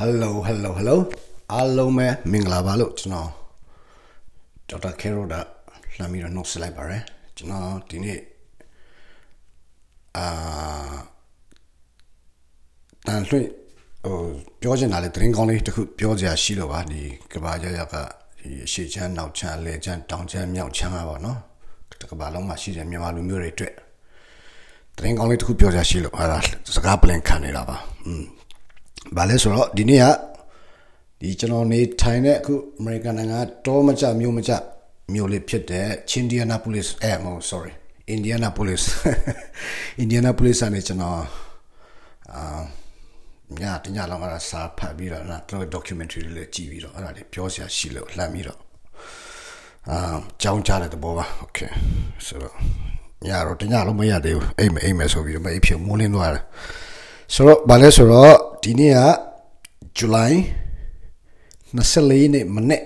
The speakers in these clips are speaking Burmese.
Hello Hello Hello အားလုံးပဲမင်္ဂလာပါလို့ကျွန်တော်ဒေါက်တာကေရိုဒါလှမ်းပြီးတော့နှုတ်ဆက်လိုက်ပါရယ်ကျွန်တော်ဒီနေ့အာတန်လွှင့်ဟိုပြောချင်တာလေသတင်းကောင်းလေးတစ်ခုပြောစရာရှိလို့ပါဒီကဘာရရကဒီအရှိချမ်းနောက်ချမ်းလဲချမ်းတောင်ချမ်းမြောက်ချမ်းပါပေါ့နော်ကဘာလုံးမှာရှိတဲ့မြန်မာလူမျိုးတွေအတွက်သတင်းကောင်းလေးတစ်ခုပြောစရာရှိလို့အဲ့ဒါစကားပလင်ခံနေတာပါอืม ဘာလဲဆိုတော့ဒီနေ့ကဒီကျွန်တော်နေထိုင်တဲ့အခုအမေရိကန်နိုင်ငံတောမကြမြို့မကြမြို့လေးဖြစ်တဲ့ Chindianapolis အဲမဟုတ် sorry Indianapolis Indianapolis ကနေကျွန်တော်အာညတညလောက်ကတော့စာဖတ်ပြီးတော့နော်သူ documentary လေးကြည့်ပြီးတော့အဲ့ဒါလေးပြောစရာရှိလို့လှမ်းပြီးတော့အာကြောင်းကြတဲ့သဘောပါ okay ဆိုတော့ညတော့တညလုံးမရသေးဘူးအိမ်မအိမ်မယ်ဆိုပြီးတော့မအိပ်ဖြစ်မိုးလင်းသွားတယ် ဆိုတော့ဘာလဲဆိုတော့ဒီနေ့က July 24နေ့မနေ့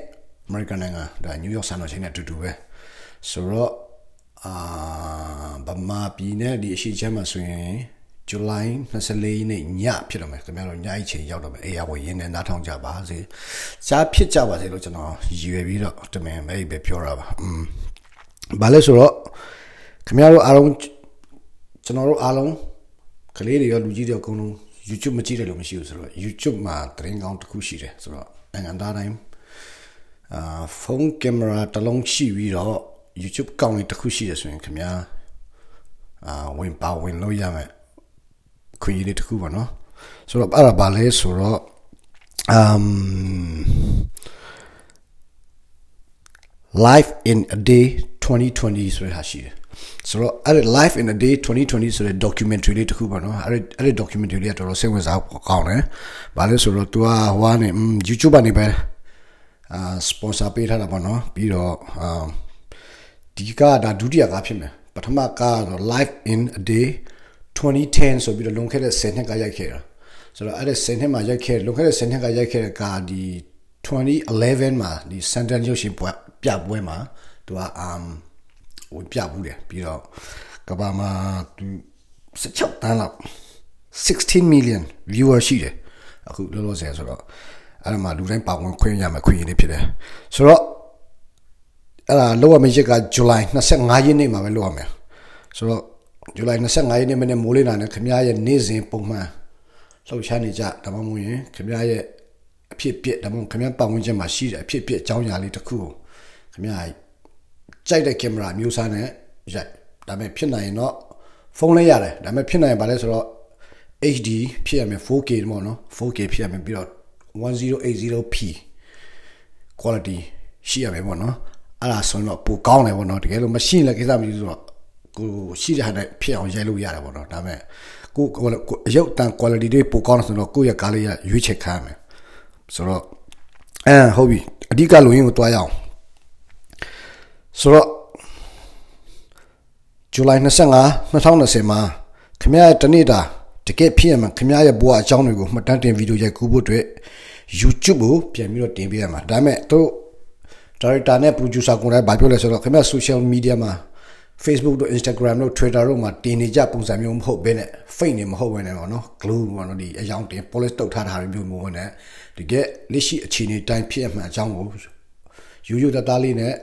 အမေရိကန်နိုင်ငံဒါနယူးယောက်စံတော်ချိန်နဲ့အတူတူပဲဆိုတော့အာဗမာပြည်နဲ့ဒီအရှိချမ်းမှာဆိုရင် July 24နေ့ညဖြစ်တော့မယ်ခင်ဗျားတို့ညအချိန်ရောက်တော့မယ်အေးရပေါ်ရင်းနေနားထောင်ကြပါစေရှားဖြစ်ကြပါစေလို့ကျွန်တော်ရည်ရွယ်ပြီးတော့တမင်ပဲပဲပြောတာပါอืมဘာလဲဆိုတော့ခင်ဗျားတို့အားလုံးကျွန်တော်တို့အားလုံး ကလေးတွေရောလူကြီးတွေရောအကုန်လုံး YouTube မကြည့်တယ်လို့မရှိဘူးဆိုတော့ YouTube မှာသတင်းကောင်းတစ်ခုရှိတယ်ဆိုတော့နိုင်ငံသားတိုင်းအာဖုန်းကင်မရာတစ်လုံးရှိပြီးတော့ YouTube ကောင်းလေးတစ်ခုရှိတယ်ဆိုရင်ခင်ဗျာအာဝင်ပါဝင်လို့ရမယ်ခွင့်ရလေးတစ်ခုပါနော်ဆိုတော့အဲ့ဒါဘာလဲဆိုတော့ um life in a day 2020ဆိုတဲ့ဟာရှိတယ် ဆိုတော့အဲ့ဒီ life in a day 2020ဆိုတဲ့ documentary လေးတစ်ခုပါနော်အဲ့ဒီအဲ့ဒီ documentary လေးကတော်တော်စိတ်ဝင်စားကောင်းတယ်ဘာလဲဆိုတော့ तू ကဟိုကနေ YouTube ကနေပဲအာ sponsor ပေးထားတာပေါ့နော်ပြီးတော့အာဒီကဒါဒုတိယကားဖြစ်မယ်ပထမကားတော့ life in a day 2010ဆိုပြီးတော့လွန်ခဲ့တဲ့10နှစ်ကရိုက်ခဲ့တာဆိုတော့အဲ့ဒီ10နှစ်မှာရိုက်ခဲ့လွန်ခဲ့တဲ့10နှစ်ကရိုက်ခဲ့တဲ့ကားဒီ2011မှာဒီ Santa ရုပ်ရှင်ပွဲပြပွဲမှာသူက um ဝင်ပြဘူးတယ်ပြီးတော့ကဘာမှာသူ16တန်းလောက်16 million viewer ရှိတယ်အခုလောလောဆယ်ဆိုတော့အဲ့ဒါမှလူတိုင်းပါဝင်ခွင့်ရမယ်ခွင့်ရနေဖြစ်တယ်ဆိုတော့အဲ့ဒါလောက်ရမယ့်ရက်က July 25ရက်နေ့မှာပဲလောက်ရမယ်ဆိုတော့ July 25ရက်နေ့မနေ့မိုးလင်းတာနဲ့ခင်ဗျားရဲ့နေ့စဉ်ပုံမှန်လှုပ်ရှားနေကြဒါမှမဟုတ်ရင်ခင်ဗျားရဲ့အဖြစ်ပြက်ဒါမှမဟုတ်ခင်ဗျားပတ်ဝန်းကျင်မှာရှိတဲ့အဖြစ်ပြက်အကြောင်းအရာလေးတစ်ခုကိုခင်ဗျား ကြိုက်တဲ့ကင်မရာမျိုးစားနဲ့ရိုက်ဒါပေမဲ့ဖြစ်နိုင်ရင်တော့ဖုန်းလေးရတယ်ဒါပေမဲ့ဖြစ်နိုင်ရင်ဗာလဲဆိုတော့ HD ဖြစ်ရမယ် 4K ပေါ့နော် 4K ဖြစ်ရမယ်ပြီးတော့ 1080p quality ရှိရမယ်ပေါ့နော်အဲ့ဒါဆိုတော့ပိုကောင်းတယ်ပေါ့နော်တကယ်လို့မရှိရင်လည်းကိစ္စမရှိဆိုတော့ကိုရှိတဲ့ဟာနဲ့ဖြစ်အောင်ရိုက်လို့ရတယ်ပေါ့နော်ဒါပေမဲ့ကိုအရုပ်တန် quality တွေပိုကောင်းတယ်ဆိုတော့ကိုယ့်ရဲ့ကားလေးရရွေးချယ်ခံရမယ်ဆိုတော့အဲဟုတ်ပြီအဓိကလူရင်းကိုတွားရအောင် ဆိုတော့ July 25 2020မှာခင်ဗျားရဲ့တနေ့တာတကယ်ဖြစ်ရမှာခင်ဗျားရဲ့ဘဝအကြောင်းတွေကိုမှတ်တမ်းတင်ဗီဒီယိုရိုက်ကူးဖို့အတွက် YouTube ကိုပြန်ပြီးတော့တင်ပေးရမှာဒါပေမဲ့တို့ director နဲ့ producer ကိုလည်းဗာပြောလဲဆိုတော့ခင်ဗျား social media မှာ Facebook တို့ Instagram တို့ Twitter တို့မှာတင်နေကြပုံစံမျိုးမဟုတ်ဘဲနဲ့ fake နေမဟုတ်ဘဲနဲ့ပေါ့နော် glue ပေါ့နော်ဒီအယောင်တင် polish တုတ်ထားတာမျိုးမျိုးနဲ့တကယ်လက်ရှိအခြေအနေတိုင်းဖြစ်ရမှာအကြောင်းကိုရိုးရိုးသားသားလေးနဲ့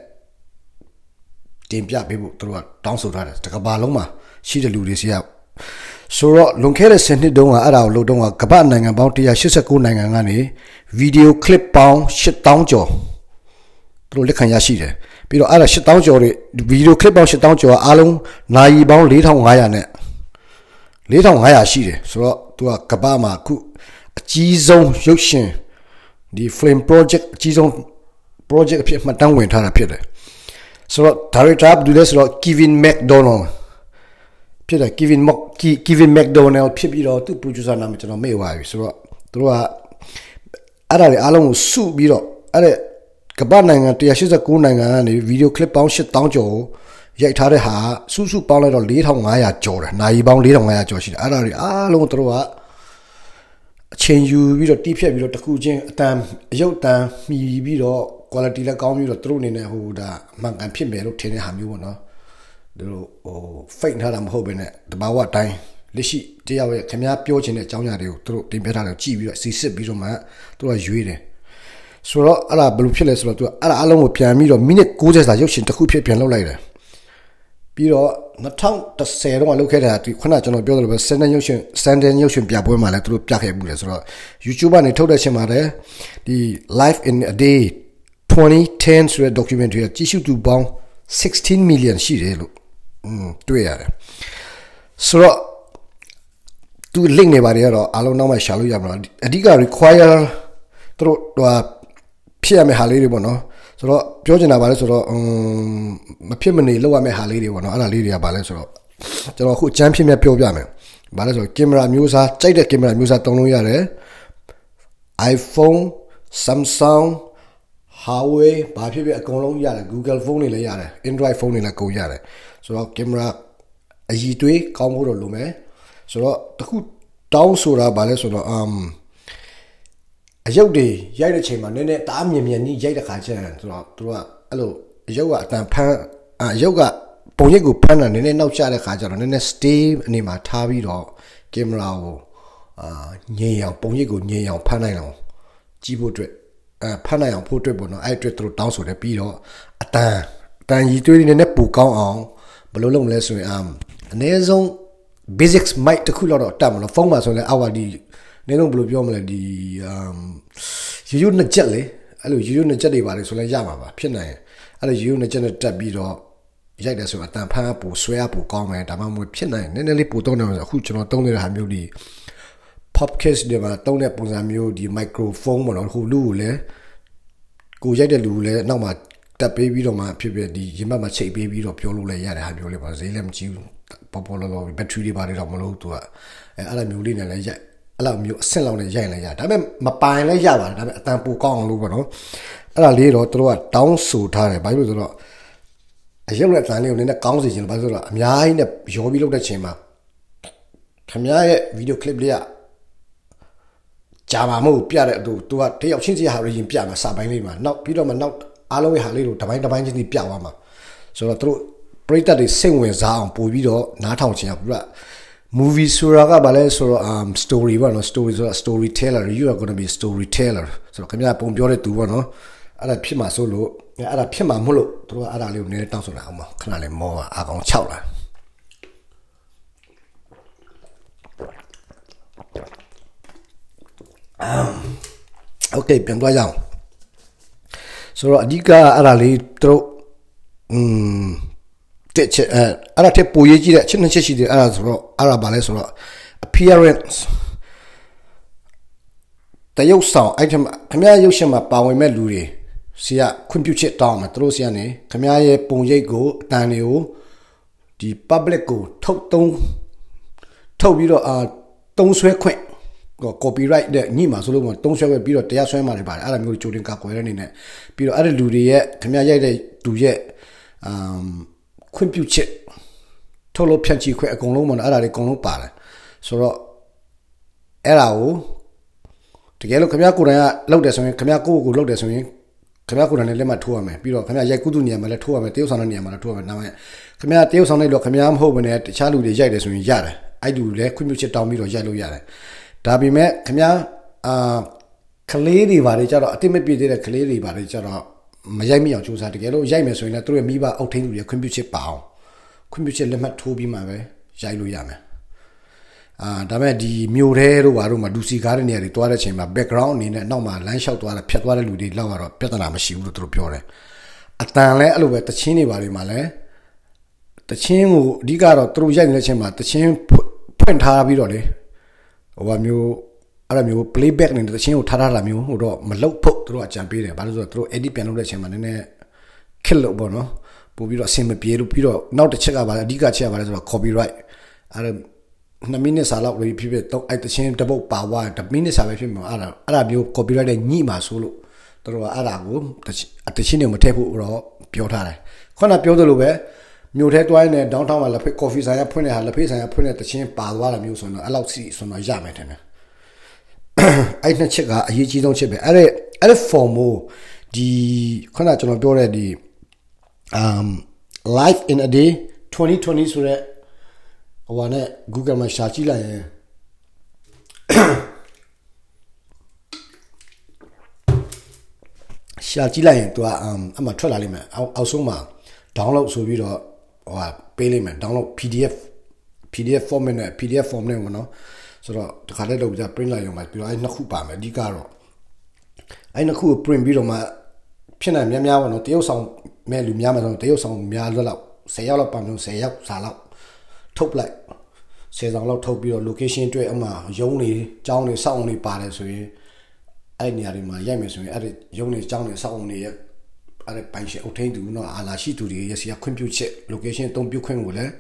တင်ပြပေးဖို့သူတို့ကတောင်းဆိုထားတယ်တကဘာလုံးမှာရှိတဲ့လူတွေစီကဆိုတော့လွန်ခဲ့တဲ့10နှစ်တုန်းကအဲ့ဒါကိုလုပ်တော့ကကမ္ဘာနိုင်ငံပေါင်း189နိုင်ငံကနေဗီဒီယိုကလစ်ပေါင်း8000ကျော်သူတို့လက်ခံရရှိတယ်ပြီးတော့အဲ့ဒါ8000ကျော်တွေဗီဒီယိုကလစ်ပေါင်း8000ကျော်အားလုံးနိုင်ပေါင်း4500နဲ့4500ရှိတယ်ဆိုတော့သူကကမ္ဘာမှာအခုအကြီးဆုံးရုပ်ရှင်ဒီ flame project အကြီးဆုံး project အဖြစ်မှတ်တမ်းဝင်ထားတာဖြစ်တယ် ဆိုတော့ director ဘယ်သူလဲဆိုတော့ Kevin McDonald ဖြစ်တယ် Kevin Mock Kevin McDonald ဖြစ်ပြီးတော့သူ producer နာမည်ကျွန်တော်မေ့သွားပြီဆိုတော့သူတို့ကအဲ့ဒါတွေအားလုံးကိုစုပြီးတော့အဲ့ဒါကမ္ဘာနိုင်ငံ189နိုင်ငံကနေဗီဒီယိုကလစ်ပေါင်း8000ကျော်ကိုရိုက်ထားတဲ့ဟာစုစုပေါင်းလိုက်တော့4500ကျော်တယ်နိုင်ပေါင်း4500ကျော်ရှိတယ်အဲ့ဒါတွေအားလုံးသူတို့ကအချိန်ယူပြီးတော့တီးဖြတ်ပြီးတော့တခုချင်းအတန်အယုတ်တန်မှီပြီးတော့ quality လည်းကောင်းပြီးတော့သူတို့အနေနဲ့ဟိုဒါမှန်ကန်ဖြစ်မယ်လို့ထင်တဲ့ဟာမျိုးပေါ့နော်သူတို့ဟို fake ထားတာမဟုတ်ဘဲနဲ့တဘာဝအတိုင်းလက်ရှိတယောက်ရဲ့ခင်ဗျားပြောချင်တဲ့အကြောင်းအရာတွေကိုသူတို့တင်ပြထားတယ်ကြည့်ပြီးတော့စီစစ်ပြီးတော့မှသူတို့ကရွေးတယ်ဆိုတော့အဲ့ဒါဘယ်လိုဖြစ်လဲဆိုတော့သူကအဲ့ဒါအလုံးကိုပြန်ပြီးတော့မိနစ်60စာရုပ်ရှင်တစ်ခုဖြစ်ပြန်လုပ်လိုက်တယ်ပြီးတော့2010တော့လုပ်ခဲ့တာဒီခုနကျွန်တော်ပြောသလိုပဲ Sandon ရုပ်ရှင် Sandon ရုပ်ရှင်ပြပွဲမှာလည်းသူတို့ပြခဲ့မှုတယ်ဆိုတော့ YouTube ကနေထုတ်တဲ့ချိန်မှာလည်းဒီ Life in a Day 2010ဆိုတဲ့ documentary ကကြည့်ရှုသူပေါင်း16 million ရှိတယ်လို့တွေ့ရတယ်ဆိုတော့သူ link တွေပါတယ်ကတော့အားလုံးနောက်မှရှာလို့ရမှာအဓိက require သူတို့ဟိုဖြစ်ရမယ့်ဟာလေးတွေပေါ့နော်ဆိုတော့ပြောချင်တာပါလဲဆိုတော့မဖြစ်မနေလောက်ရမယ့်ဟာလေးတွေပေါ့နော်အဲ့ဒါလေးတွေကပါလဲဆိုတော့ကျွန်တော်အခုအချမ်းဖြစ်မြတ်ပြောပြမယ်ဘာလဲဆိုတော့ကင်မရာမျိုးစားကြိုက်တဲ့ကင်မရာမျိုးစားသုံးလို့ရတယ် iPhone Samsung Huawei ဘာဖြစ်ဖြစ်အကုန်လုံးရတယ် Google phone တွေလည်းရတယ် Android phone တွေလည်းကုန်ရတယ်ဆိုတော့ကင်မရာအည်သွေးကောင်းဖို့တော့လိုမယ်ဆိုတော့တခုတောင်းဆိုတာဘာလဲဆိုတော့ um အယုတ်တွေရိုက်တဲ့ချိန်မှာနည်းနည်းတားမြင်မြင်ကြီးရိုက်တဲ့ခါကျရင်ဆိုတော့သူတို့ကအဲ့လိုအယုတ်ကအတန်ဖန်းအယုတ်ကပုံရိပ်ကိုဖန်းတာနည်းနည်းနောက်ကျတဲ့ခါကျတော့နည်းနည်း stay အနေမှာထားပြီးတော့ကင်မရာကိုအာငြိမ်အောင်ပုံရိပ်ကိုငြိမ်အောင်ဖန်းနိုင်အောင်ကြည့်ဖို့အတွက် အဲဖန်းနိုင်အောင်ဖို့အတွက်ပေါ့နော်အဲ့အတွက်သူတို့တောင်းဆိုတယ်ပြီးတော့အတန်အတန်ကြီးသွေးနည်းနည်းပူကောင်းအောင်ဘယ်လိုလုပ်မလဲဆိုရင်အနည်းဆုံး basics mic တခုလောက်တော့တတ်မလို့ဖုန်းမှာဆိုရင်အော်ဒီနည်းလုံးဘယ်လိုပြောမလဲဒီအမ်ရိုးရိုးနှစ်ချက်လေအဲ့လိုရိုးရိုးနှစ်ချက်တွေပါလေဆိုလဲရမှာပါဖြစ်နိုင်အဲ့လိုရိုးရိုးနှစ်ချက်နဲ့တက်ပြီးတော့ရိုက်တယ်ဆိုအတန်ဖန်းပူဆွဲပူကောင်းမယ်ဒါမှမဟုတ်ဖြစ်နိုင်နည်းနည်းလေးပူတော့တယ်အခုကျွန်တော်တုံးနေတဲ့ဟာမျိုးဒီ podcast တွေမှာတုံးတဲ့ပုံစံမျိုးဒီ microphone ပေါ့နော်ဟိုလူကိုလည်းကိုရိုက်တဲ့လူကိုလည်းနောက်မှာတက်ပေးပြီးတော့မှဖြစ်ဖြစ်ဒီရင်ဘတ်မှာချိတ်ပေးပြီးတော့ပြောလို့လည်းရတဲ့ဟာမျိုးလေးပါဈေးလည်းမကြည့်ဘူးပေါ်ပေါ်လောလောဘက်ထရီတွေပါတယ်တော့မလို့သူကအဲအဲ့လိုမျိုးလေးနဲ့လည်းရိုက်အဲ့လိုမျိုးအဆင့်လောက်နဲ့ရိုက်လိုက်ရဒါပေမဲ့မပိုင်လည်းရပါတယ်ဒါပေမဲ့အတန်ပိုကောင်းအောင်လို့ပေါ့နော်အဲ့ဒါလေးတော့တို့ကတောင်းဆိုထားတယ်ဘာလို့လဲဆိုတော့အရုပ်နဲ့တန်လေးကိုနည်းနည်းကောင်းစေချင်လို့ဘာလို့ဆိုတော့အများကြီးနဲ့ရောပြီးလုပ်တဲ့ချိန်မှာခင်ဗျားရဲ့ဗီဒီယိုကလစ်လေးက ဂျာမာမို့ပြတဲ့အတူသူကတယောက်ချင်းစီဟာရရင်ပြမှာစာပိုင်းလေးမှာနောက်ပြီးတော့မှနောက်အားလုံးရဲ့ဟာလေးကိုတပိုင်းတပိုင်းချင်းစီပြသွားမှာဆိုတော့တို့ပရိသတ်တွေစိတ်ဝင်စားအောင်ပို့ပြီးတော့နားထောင်ချင်အောင်ပြ movie ဆိုတာကဘာလဲဆိုတော့ um story ပေါ့နော် story ဆိုတာ storyteller you are going to be storyteller ဆိုတော့ခင်ဗျာပုံပြောတဲ့သူပေါ့နော်အဲ့ဒါဖြစ်မှာဆိုလို့အဲ့ဒါဖြစ်မှာမဟုတ်လို့တို့ကအဲ့ဒါလေးကိုနည်းနည်းတောင်းဆိုတာအောင်ပါခဏလေးမောပါအကောင်6လာအမ် โอเคပြန်သွားကြအောင်ဆိုတော့အဓိကအဲ့ဒါလေးတို့อืมတက်ချက်အဲ့အဲ့ဒါတက်ပိုရေးကြည့်တဲ့အချက်နှစ်ချက်ရှိတယ်အဲ့ဒါဆိုတော့အဲ့ဒါဘာလဲဆိုတော့ appearance တရုပ်ဆောင် item ခမရရုပ်ရှင်မှာပါဝင်မဲ့လူတွေစီကခွင့်ပြုချက်တောင်းမှာသူတို့စီကနေခမရရဲ့ပုံရိပ်ကိုအတန်တွေကိုဒီ public ကိုထုတ်သုံးထုတ်ပြီးတော့အာတုံးဆွဲခွင့် copyright တဲ့ညှိမှာဆိုလို့တုံးဆွဲခွင့်ပြီးတော့တရားစွဲမှာတွေပါတယ်အဲ့ဒါမျိုးကြိုတင်ကာကွယ်တဲ့အနေနဲ့ပြီးတော့အဲ့ဒီလူတွေရဲ့ခမရရိုက်တဲ့လူရဲ့အမ်ခွင့်ပြုချက်ထုတ်လို့ဖြန့်ချီခွင့်အကုန်လုံးပေါ့နော်အဲ့ဒါတွေအကုန်လုံးပါတယ်ဆိုတော့အဲ့ဒါကိုတကယ်လို့ခင်ဗျားကိုယ်တိုင်ကလောက်တယ်ဆိုရင်ခင်ဗျားကိုယ့်ကိုယ်လောက်တယ်ဆိုရင်ခင်ဗျားကိုယ်တိုင်လည်းလက်မှတ်ထိုးရမယ်ပြီးတော့ခင်ဗျားရိုက်ကူးသူနေရာမှာလည်းထိုးရမယ်တရုတ်ဆောင်တဲ့နေရာမှာလည်းထိုးရမယ်နောက်မှခင်ဗျားတရုတ်ဆောင်တဲ့လို့ခင်ဗျားမဟုတ်ဘဲနဲ့တခြားလူတွေရိုက်တယ်ဆိုရင်ရတယ်အဲ့လူလည်းခွင့်ပြုချက်တောင်းပြီးတော့ရိုက်လို့ရတယ် ဒါပေမဲ့ခင်ဗျားအာကလေးတွေပါတယ်ကြတော့အတိမပြည့်သေးတဲ့ကလေးတွေပါတယ်ကြတော့မရိုက်မိအောင်စူးစမ်းတကယ်လို့ရိုက်မယ်ဆိုရင်လည်းသူတို့ရဲ့မိဘအုပ်ထိန်းသူတွေခွင့်ပြုချက်ပါအောင်ခွင့်ပြုချက်လက်မှတ်ထိုးပြီးမှပဲရိုက်လို့ရမယ်အာဒါပေမဲ့ဒီမြို့ထဲတို့ဘာတို့မှာဒူစီကားတဲ့နေရာတွေတွားတဲ့ချိန်မှာ background အနေနဲ့နောက်မှာလမ်းလျှောက်သွားတာဖြတ်သွားတဲ့လူတွေလောက်ကတော့ပြဿနာမရှိဘူးလို့သူတို့ပြောတယ်အတန်လဲအဲ့လိုပဲတချင်းတွေဘာတွေမှာလဲတချင်းကိုအဓိကတော့သူတို့ရိုက်နေတဲ့ချိန်မှာတချင်းဖွင့်ထားပြီးတော့လေ ဟိုဟာမျိုးအဲ့လိုမျိုး playback နေတဲ့တချင်းကိုထားထားလာမျိုးဟိုတော့မလုတ်ဖို့သူတို့အကြံပေးတယ်ဘာလို့ဆိုတော့သူတို့ edit ပြန်လုပ်တဲ့အချိန်မှာနည်းနည်းခက်လို့ပေါ့နော်ပို့ပြီးတော့အဆင်မပြေလို့ပြီးတော့နောက်တစ်ချက်ကပါလဲအဓိကချက်ကပါလဲဆိုတော့ copyright အဲ့ဒါ2မိနစ်စာလောက်လေးဖြစ်ဖြစ်တော့အဲ့တချင်းတပုတ်ပါဝါ2မိနစ်စာပဲဖြစ်မှာအဲ့ဒါအဲ့ဒါမျိုး copyright နဲ့ညှိမှာဆိုလို့သူတို့ကအဲ့ဒါကိုတချင်းတွေမထည့်ဖို့တော့ပြောထားတယ်ခုနပြောသလိုပဲ မြို့ထဲတွိုင်းနေဒေါင်းထောင်းမှာလက်ဖေးကော်ဖီဆိုင်ရဖွင့်နေတာလက်ဖေးဆိုင်ရဖွင့်တဲ့တချင်းပါသွားတာမျိုးဆိုတော့အဲ့လောက်စီဆိုတော့ရမယ်ထင်တယ်အဲ့နှစ်ချက်ကအရေးကြီးဆုံးချက်ပဲအဲ့ဒါအဲ့ဒါ form ကိုဒီခုနကျွန်တော်ပြောတဲ့ဒီ um life in a day 2020ဆိုတဲ့ဟိုဟာနဲ့ Google မှာရှာကြည့်လိုက်ရင် ရှာကြည့်လိုက်ရင် तू อ่ะအမှထွက်လာလိမ့်မယ်အောက်အောက်ဆုံးမှာ download ဆိုပြီးတော့ ဟိုဟာပေးလိမ့်မယ် download PDF PDF format နဲ့ PDF form နဲ့ပေါ့နော်ဆိုတော့တခါတည်းတော့ပြ print လိုက်ရုံမှာပြီးတော့အဲ့နှစ်ခုပါမယ်အဓိကတော့အဲ့နှစ်ခုကို print ပြီးတော့မှဖြစ်နိုင်များများပေါ့နော်တရုတ်ဆောင်မဲ့လူများမှာဆိုတရုတ်ဆောင်များလွတ်လောက်10ယောက်လောက်ပါမျိုး10ယောက်စာလောက်ထုတ်လိုက်10ဆောင်လောက်ထုတ်ပြီးတော့ location အတွက်အမှရုံးနေကျောင်းနေစောင့်နေပါတယ်ဆိုရင်အဲ့နေရာတွေမှာရိုက်မယ်ဆိုရင်အဲ့ဒီရုံးနေကျောင်းနေစောင့်နေရဲ့ အဲ့ဒီပိုင်ရှင်အုပ်ထိန်သူနော်အာလာရှိသူတွေရဲ့စီကခွင့်ပြုချက် location အသုံးပြုခွင့်ကိုလည်း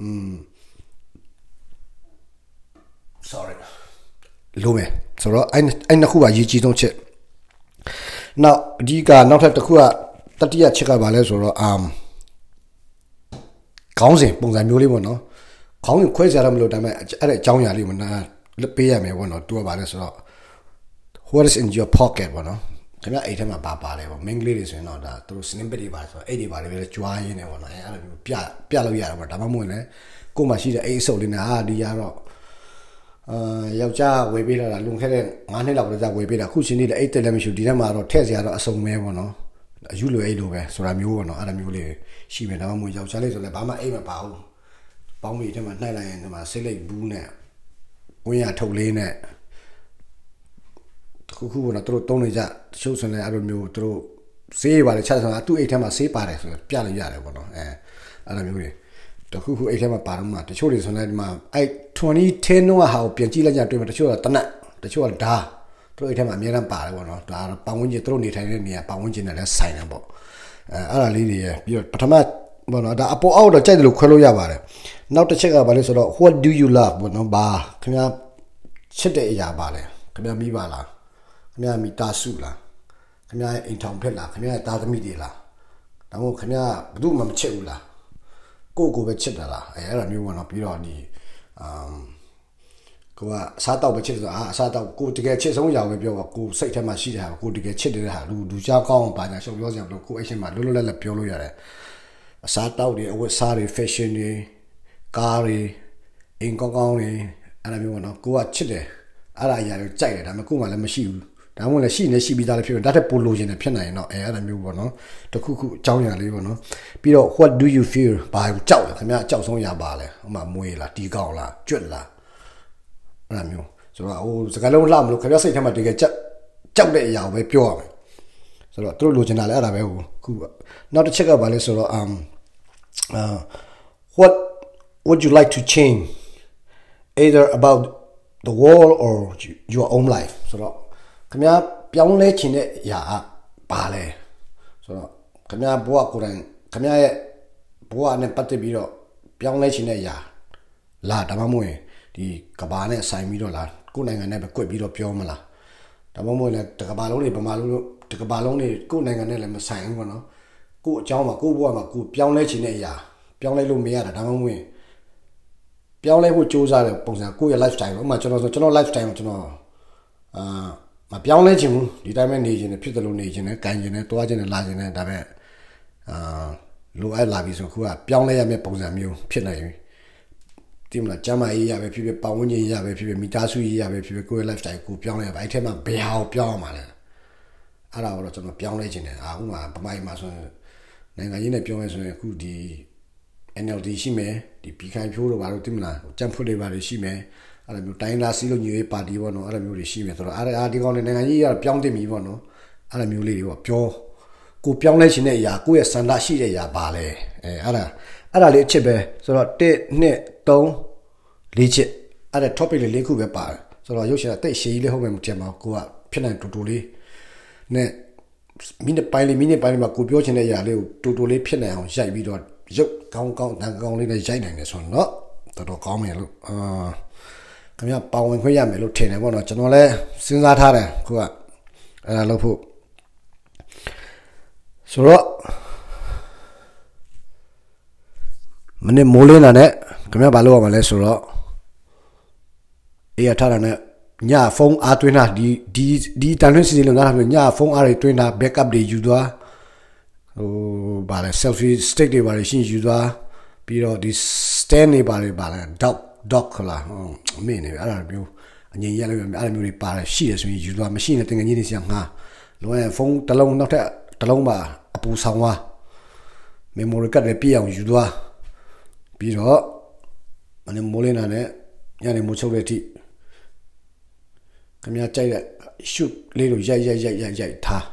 อืม sorry လိုမယ်ဆိုတော့အဲ့အဲ့နှစ်ခုကရည်ကြီးဆုံးချက်နောက်အဓိကနောက်ထပ်တစ်ခုကတတိယချက်ကဘာလဲဆိုတော့ um ခေါင်းစဉ်ပုံစံမျိုးလေးပေါ့နော်ခေါင်းစဉ်ခွဲစရာတော့မလိုဒါပေမဲ့အဲ့တဲ့အကြောင်းအရာလေးမနာပေးရမယ်ပေါ့နော်သူကဘာလဲဆိုတော့ what is in your pocket ပေါ့နော် ခင်ဗျအိတ်ထဲမှာပါပါတယ်ပေါ့မင်းကလေးတွေဆိုရင်တော့ဒါသူတို့ snippet တွေပါဆိုတော့အဲ့ဒီပါတွေပဲကြွားရင်းနေပေါ့နော်အဲ့လိုမျိုးပြပြလို့ရတာပေါ့ဒါမှမဟုတ်လည်းကို့မှာရှိတဲ့အိတ်အစုပ်လေးနဲ့အာဒီရတော့အာယောက်ျားဝေပေးလာတာလွန်ခဲ့တဲ့9နှစ်လောက်ကလေးဝေပေးတာခုချင်းလေးလည်းအိတ်တက်လည်းမရှိဘူးဒီထဲမှာတော့ထည့်စရာတော့အစုံမဲပေါ့နော်အယူလိုအိတ်လိုပဲဆိုတာမျိုးပေါ့နော်အဲ့လိုမျိုးလေးရှိမယ်ဒါမှမဟုတ်ယောက်ျားလေးဆိုလည်းဘာမှအိတ်မပါဘူးပေါင်းပြီးထဲမှာနှိုက်လိုက်ရင်ဒီမှာစိတ်လိုက်ဘူးနဲ့ဝင်းရထုတ်လေးနဲ့ တခုခုကတော့သူတို့တုံးနေကြတချို့ဆိုလည်းအဲ့လိုမျိုးသူတို့ဆေးပါတယ်ချက်ဆိုတာသူ့အိတ်ထဲမှာဆေးပါတယ်ဆိုပြလို့ရတယ်ပေါ့နော်အဲအဲ့လိုမျိုးတွေတခုခုအိတ်ထဲမှာပါတော့မှတချို့တွေဆိုလည်းဒီမှာအဲ့2010တော့ဟာကိုပြန်ကြည့်လိုက်ကြတွေ့မှာတချို့ကတနက်တချို့ကဓာသူတို့အိတ်ထဲမှာအများအားပါတယ်ပေါ့နော်ဒါပတ်ဝန်းကျင်သူတို့နေထိုင်တဲ့နေရာပတ်ဝန်းကျင်နဲ့လည်းဆိုင်တယ်ပေါ့အဲအဲ့ဒါလေးတွေရပြီးတော့ပထမဘောနော်ဒါအပေါ်အောက်တော့ကြိုက်တယ်လို့ခွဲလို့ရပါတယ်နောက်တစ်ချက်ကဘာလဲဆိုတော့ what do you love ဘောနော်ဘာခင်ဗျာချစ်တဲ့အရာပါလဲခင်ဗျာမိပါလား ခင်ဗျာမိသားစုလားခင်ဗျာအိမ်ထောင်ဖက်လားခင်ဗျာသားသမီးတွေလားဒါမှမဟုတ်ခင်ဗျာဘယ်သူမှမချစ်ဘူးလားကိုကိုပဲချစ်တာလားအဲအဲ့လိုမျိုးပေါ့နော်ပြီးတော့ဒီအမ်ကိုကအစားတောက်ပဲချစ်တယ်ဆိုအာအစားတောက်ကိုတကယ်ချစ်ဆုံးရအောင်ပဲပြောပါကိုစိတ်ထဲမှာရှိတဲ့ဟာကိုတကယ်ချစ်တဲ့ဟာလူလူကြောက်ကောင်းအောင်ပါညာရှောက်ပြောစရာမလိုကိုအရှင်မှာလွတ်လွတ်လပ်လပ်ပြောလို့ရတယ်အစားတောက်တွေအဝတ်စားတွေ fashion တွေကားတွေအင်ကောင်းကောင်းတွေအဲ့လိုမျိုးပေါ့နော်ကိုကချစ်တယ်အဲ့ဒါအရာတွေကြိုက်တယ်ဒါပေမဲ့ကိုမှလည်းမရှိဘူး ဒါမှမဟုတ်လည်းရှိနေရှိပြီးသားလည်းဖြစ်တယ်ဒါတက်ပိုလိုချင်တယ်ဖြစ်နိုင်ရင်တော့အဲအဲ့လိုမျိုးပေါ့နော်တခုခုအကြောင်းအရာလေးပေါ့နော်ပြီးတော့ what do you feel ဘာကြောက်လဲခင်ဗျာကြောက်ဆုံးရပါလဲဥမာမွေးလားတီးကောင်းလားကြွက်လားအဲ့လိုမျိုးဆိုတော့ဟိုစကားလုံးလှမလို့ခင်ဗျာစိတ်ထဲမှာတကယ်ကြောက်ကြောက်တဲ့အရာကိုပဲပြောရမယ်ဆိုတော့သူတို့လိုချင်တာလည်းအဲ့ဒါပဲဟိုခုနောက်တစ်ချက်ကဘာလဲဆိုတော့ um uh what would you like to change either about the world or your own life ဆိုတော့ ခင်ဗျားပြောင်းလဲခြင်းတဲ့အရာပါလဲဆိုတော့ခင်ဗျားဘဝကိုယ်တိုင်ခင်ဗျားရဲ့ဘဝနဲ့ပတ်သက်ပြီးတော့ပြောင်းလဲခြင်းတဲ့အရာလာဒါမှမဟုတ်ရင်ဒီကဘာနဲ့ဆိုင်ပြီးတော့လားကိုယ်နိုင်ငံနဲ့ပဲ꿰ပြီးတော့ပြောမလားဒါမှမဟုတ်လည်းတကဘာလုံးတွေဗမာလုံးတကဘာလုံးတွေကိုယ်နိုင်ငံနဲ့လည်းမဆိုင်ဘူးပေါ့နော်ကိုယ်အကြောင်းမှာကိုယ်ဘဝမှာကိုယ်ပြောင်းလဲခြင်းတဲ့အရာပြောင်းလဲလို့မရတာဒါမှမဟုတ်ရင်ပြောင်းလဲဖို့စူးစမ်းတဲ့ပုံစံကိုယ့်ရဲ့ lifestyle ဥပမာကျွန်တော်ဆိုကျွန်တော် lifestyle ကိုကျွန်တော်အာ မပြောင်းလဲခြင်းဘူးဒီတိုင်းပဲနေခြင်းနဲ့ဖြစ်တယ်လို့နေခြင်းနဲ့ကန်ခြင်းနဲ့တွားခြင်းနဲ့လာခြင်းနဲ့ဒါပဲအာလိုအပ်လာပြီဆိုခုကပြောင်းလဲရမယ့်ပုံစံမျိုးဖြစ်နေပြီဒီမှာကျမ်းမာရေးရပဲဖြစ်ဖြစ်ပတ်ဝန်းကျင်ရပဲဖြစ်ဖြစ်မိသားစုရေးရပဲဖြစ်ဖြစ်ကိုယ့်ရဲ့ lifestyle ကိုပြောင်းလဲရပါအဲ့ထဲမှာဘယ်ဟာကိုပြောင်းအောင်ပါလဲအဲ့ဒါတော့ကျွန်တော်ပြောင်းလဲခြင်းတယ်အာဥမာပမိုင်းမှာဆိုရင်နိုင်ငံရေးနဲ့ပြောင်းလဲဆိုရင်အခုဒီ NLD ရှိမယ်ဒီပြည်ခိုင်ဖြိုးတို့ဘာလို့သိမလားကြံဖွတ်တွေဘာတွေရှိမယ် အဲ့လိုမျိုးတိုင်းလာစီလို့ညွေပါတီပေါ့နော်အဲ့လိုမျိုးတွေရှိမယ်ဆိုတော့အဲ့ဒါဒီကောင်တွေနိုင်ငံကြီးရပြောင်းတင်ပြီပေါ့နော်အဲ့လိုမျိုးလေးတွေပေါ့ပြောကိုပြောင်းလဲခြင်းတဲ့အရာကိုယ့်ရဲ့စန္ဒရှိတဲ့အရာပါလဲအဲအဲ့ဒါအဲ့ဒါလေးအချစ်ပဲဆိုတော့1 2 3 4ချစ်အဲ့ဒါ topic လေး၄ခုပဲပါတယ်ဆိုတော့ရုပ်ရှင်ကတိတ်ရှည်ကြီးလေးဟုတ်မယ်မထင်ပါဘူးကိုကဖြစ်နိုင်တူတူလေးနဲ့မိနစ်ပိုင်းလေးမိနစ်ပိုင်းလေးမှာကိုပြောချင်တဲ့အရာလေးကိုတူတူလေးဖြစ်နိုင်အောင်ရိုက်ပြီးတော့ရုပ်ကောင်းကောင်းတန်ကောင်းလေးနဲ့ရိုက်နိုင်တယ်ဆိုတော့တော်တော်ကောင်းမယ်လို့အာ ခင်ဗျပါဝင်ခွင့်ရမယ်လို့ထင်တယ်ပေါ့နော်ကျွန်တော်လည်းစဉ်းစားထားတယ်ခုကအဲ့ဒါလုပ်ဖို့ဆိုတော့မနေ့မိုးလင်းတာနဲ့ခင်ဗျဘာလုပ်ရမှာလဲဆိုတော့အေးရထားတာနဲ့ညဖုန်းအားသွင်းတာဒီဒီဒီတန်ထွင်းစီစီလုံးသားတာညဖုန်းအားတွေသွင်းတာ backup တွေယူသွားဟိုဗာလဲ selfie stick တွေဗာလဲရှင်းယူသွားပြီးတော့ဒီ stand တွေဗာလဲဗာလဲ dog dog ခလားမင်းနေအဲ့ဒါမျိုးအငြိမ်ရက်လို့အဲ့လိုမျိုးတွေပါတယ်ရှိရဆိုရင်ယူသွားမရှိရင်တငယ်ချင်းတွေစီကငါလောရဖုန်းတစ်လုံးနောက်ထပ်တစ်လုံးပါအပူဆောင်သွား memory card တွေပြည့်အောင်ယူသွားပြီးတော့မနေ့မိုးလင်းတာနဲ့ညနေမိုးချုပ်တဲ့အထိခင်ဗျားကြိုက်တဲ့ shoot လေးကိုရိုက်ရိုက်ရိုက်ရိုက်ရိုက်ထား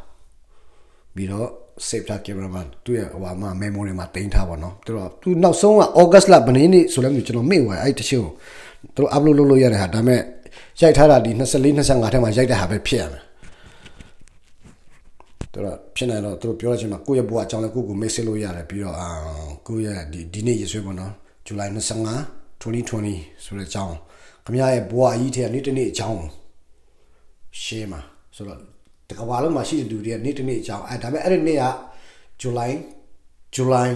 ပြီးတော့ save ထား cameraman သူ့ရဲ့ဟိုမှာ memory မှာတင်ထားပါတော့သူတော့သူနောက်ဆုံးက August လဘယ်နေ့ဆိုလဲမျိုးကျွန်တော်မေ့သွားအဲ့တချို့သူတို့ upload လုပ်လို့ရတဲ့ဟာဒါပေမဲ့ရိုက်ထားတာဒီ24 25ထဲမှာရိုက်တဲ့ဟာပဲဖြစ်ရမယ်သူတို့ဖြစ်နေတော့သူတို့ပြောရချင်မှာကိုယ့်ရဲ့ဘဝအကြောင်းလည်းကိုယ့်ကို message လို့ရတယ်ပြီးတော့အာကိုယ့်ရဲ့ဒီဒီနေ့ရဆွဲပေါ့နော် July 25 2020ဆိုတဲ့အကြောင်းခမရရဲ့ဘဝအကြီးထဲနေ့တစ်နေ့အကြောင်းရှင်းမှာဆိုတော့ တကဘာလုံးမှာရှိတဲ့လူတွေကနေ့တစ်နေ့အကြောင်းအဲဒါပေမဲ့အဲ့ဒီနေ့က July July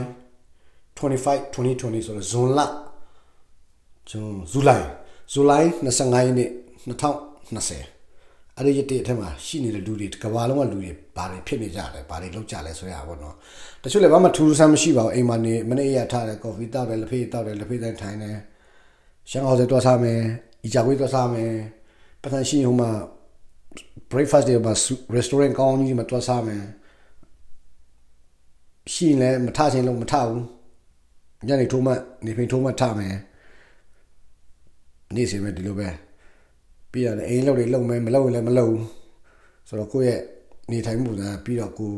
25 2020ဆိုတော့ဇွန်လကျွန်ဇူလိုင်ဇူလိုင်25ရက်နေ့2020အဲ့ဒီရက်တည်းအထက်မှာရှိနေတဲ့လူတွေကဘာလုံးကလူတွေဘာတွေဖြစ်နေကြလဲဘာတွေလုပ်ကြလဲဆိုရပါဘောနော်တချို့လည်းဘာမှထူးဆန်းမရှိပါဘူးအိမ်မှာနေမနေ့ရထားတယ်ကော်ဖီတောက်တယ်လက်ဖေးတောက်တယ်လက်ဖေးတိုင်းထိုင်တယ်ရှမ်းအောင်စတော့စားမယ်အီချာကွေးတော့စားမယ်ပတ်သက်ရှိဟိုမှာ breakfast တွေမှာ restaurant ကောင်းကြီးမှာတော့စားမယ်ရှိရင်လည်းမထချင်းလို့မထဘူးညနေထိုးမှနေဖိန်ထိုးမှထမယ်နေ့စဉ်ပဲဒီလိုပဲပြီးရတယ်အိမ်လောက်တွေလုံမယ်မလုံရင်လည်းမလုံဆိုတော့ကိုယ့်ရဲ့နေထိုင်မှုကပြီးတော့ကို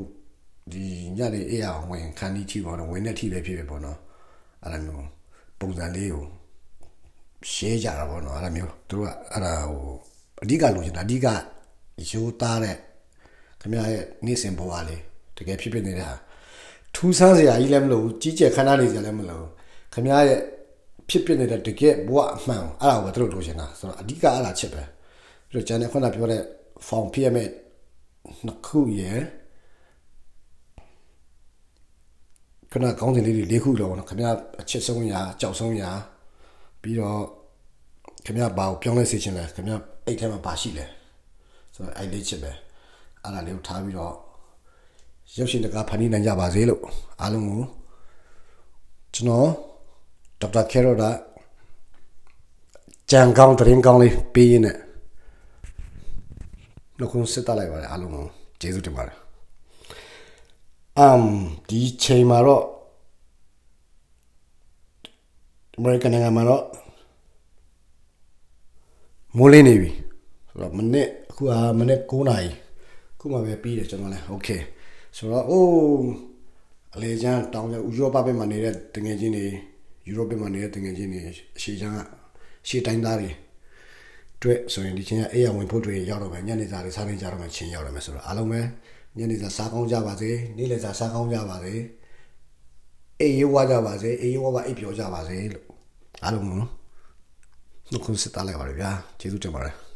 ဒီညနေအေးအောင်ဝင်ခန်းကြီးထိပေါ့နော်ဝင်တဲ့ထိပဲဖြစ်ဖြစ်ပေါ့နော်အဲ့လိုမျိုးပုံစံလေးကိုရှဲကြတာပေါ့နော်အဲ့လိုမျိုးသူတို့ကအဲ့ဒါဟိုအဓိကလိုချင်တာအဓိက ရိုးသားတဲ့ခင်ဗျားရဲ့နေ့စဉ်ဘဝလေးတကယ်ဖြစ်ဖြစ်နေတဲ့ဟာထူးဆန်းစရာကြီးလည်းမလို့ကြီးကျယ်ခမ်းနားနေစရာလည်းမလို့ခင်ဗျားရဲ့ဖြစ်ဖြစ်နေတဲ့တကယ်ဘဝအမှန်အဲ့ဒါကိုသူတို့လိုချင်တာဆိုတော့အဓိကအဲ့ဒါချက်ပဲပြီးတော့ကျန်တဲ့ခုနပြောတဲ့ form ဖြစ်ရမယ့်နှစ်ခုရယ်ခဏကောင်းစဉ်လေးတွေ၄ခုလောက်နော်ခင်ဗျားအချစ်ဆုံးရာကြောက်ဆုံးရာပြီးတော့ခင်ဗျားဘာကိုပြောင်းလဲစေချင်လဲခင်ဗျားအဲ့ထဲမှာဘာရှိလဲ ဆိုတော့အဲ့လေးချက်ပဲအဲ့ဒါလေးကိုထားပြီးတော့ရုပ်ရှင်တကားဖန်တီးနိုင်ကြပါစေလို့အားလုံးကိုကျွန်တော်ဒေါက်တာကဲရိုဒါကြံကောင်းတရင်ကောင်းလေးပေးရင်းနဲ့နှုတ်ခွန်းစစ်တလိုက်ပါတယ်အားလုံးကိုကျေးဇူးတင်ပါတယ်အမ်ဒီချိန်မှာတော့ American နိုင်ငံမှာတော့မိုးလင်းနေပြီ ဆိုတော့မနေ့အခုဟာမနေ့9နာရီခုမှပဲပြီးတယ်ကျွန်တော်လည်း okay ဆိုတော့အိုးအလေကျန်းတောင်ရဥရောပဘက်မှာနေတဲ့တငယ်ချင်းတွေယူရိုပမှာနေတဲ့တငယ်ချင်းတွေအရှိချမ်းကရှေ့တိုင်းသားတွေတွေ့ဆိုရင်ဒီချင်းကအေးရဝင်ဖို့တွေရောက်တော့မယ်ညနေစာတွေစားနေကြတော့မယ်ချင်းရောက်တော့မယ်ဆိုတော့အားလုံးပဲညနေစာစားကောင်းကြပါစေနေ့လယ်စာစားကောင်းကြပါစေအေးရွာကြပါစေအေးရွာပါအိပ်ပျော်ကြပါစေလို့အားလုံးနော်နှုတ်ခွန်းဆက်တာလိုက်ပါရဗျာကျေးဇူးတင်ပါတယ်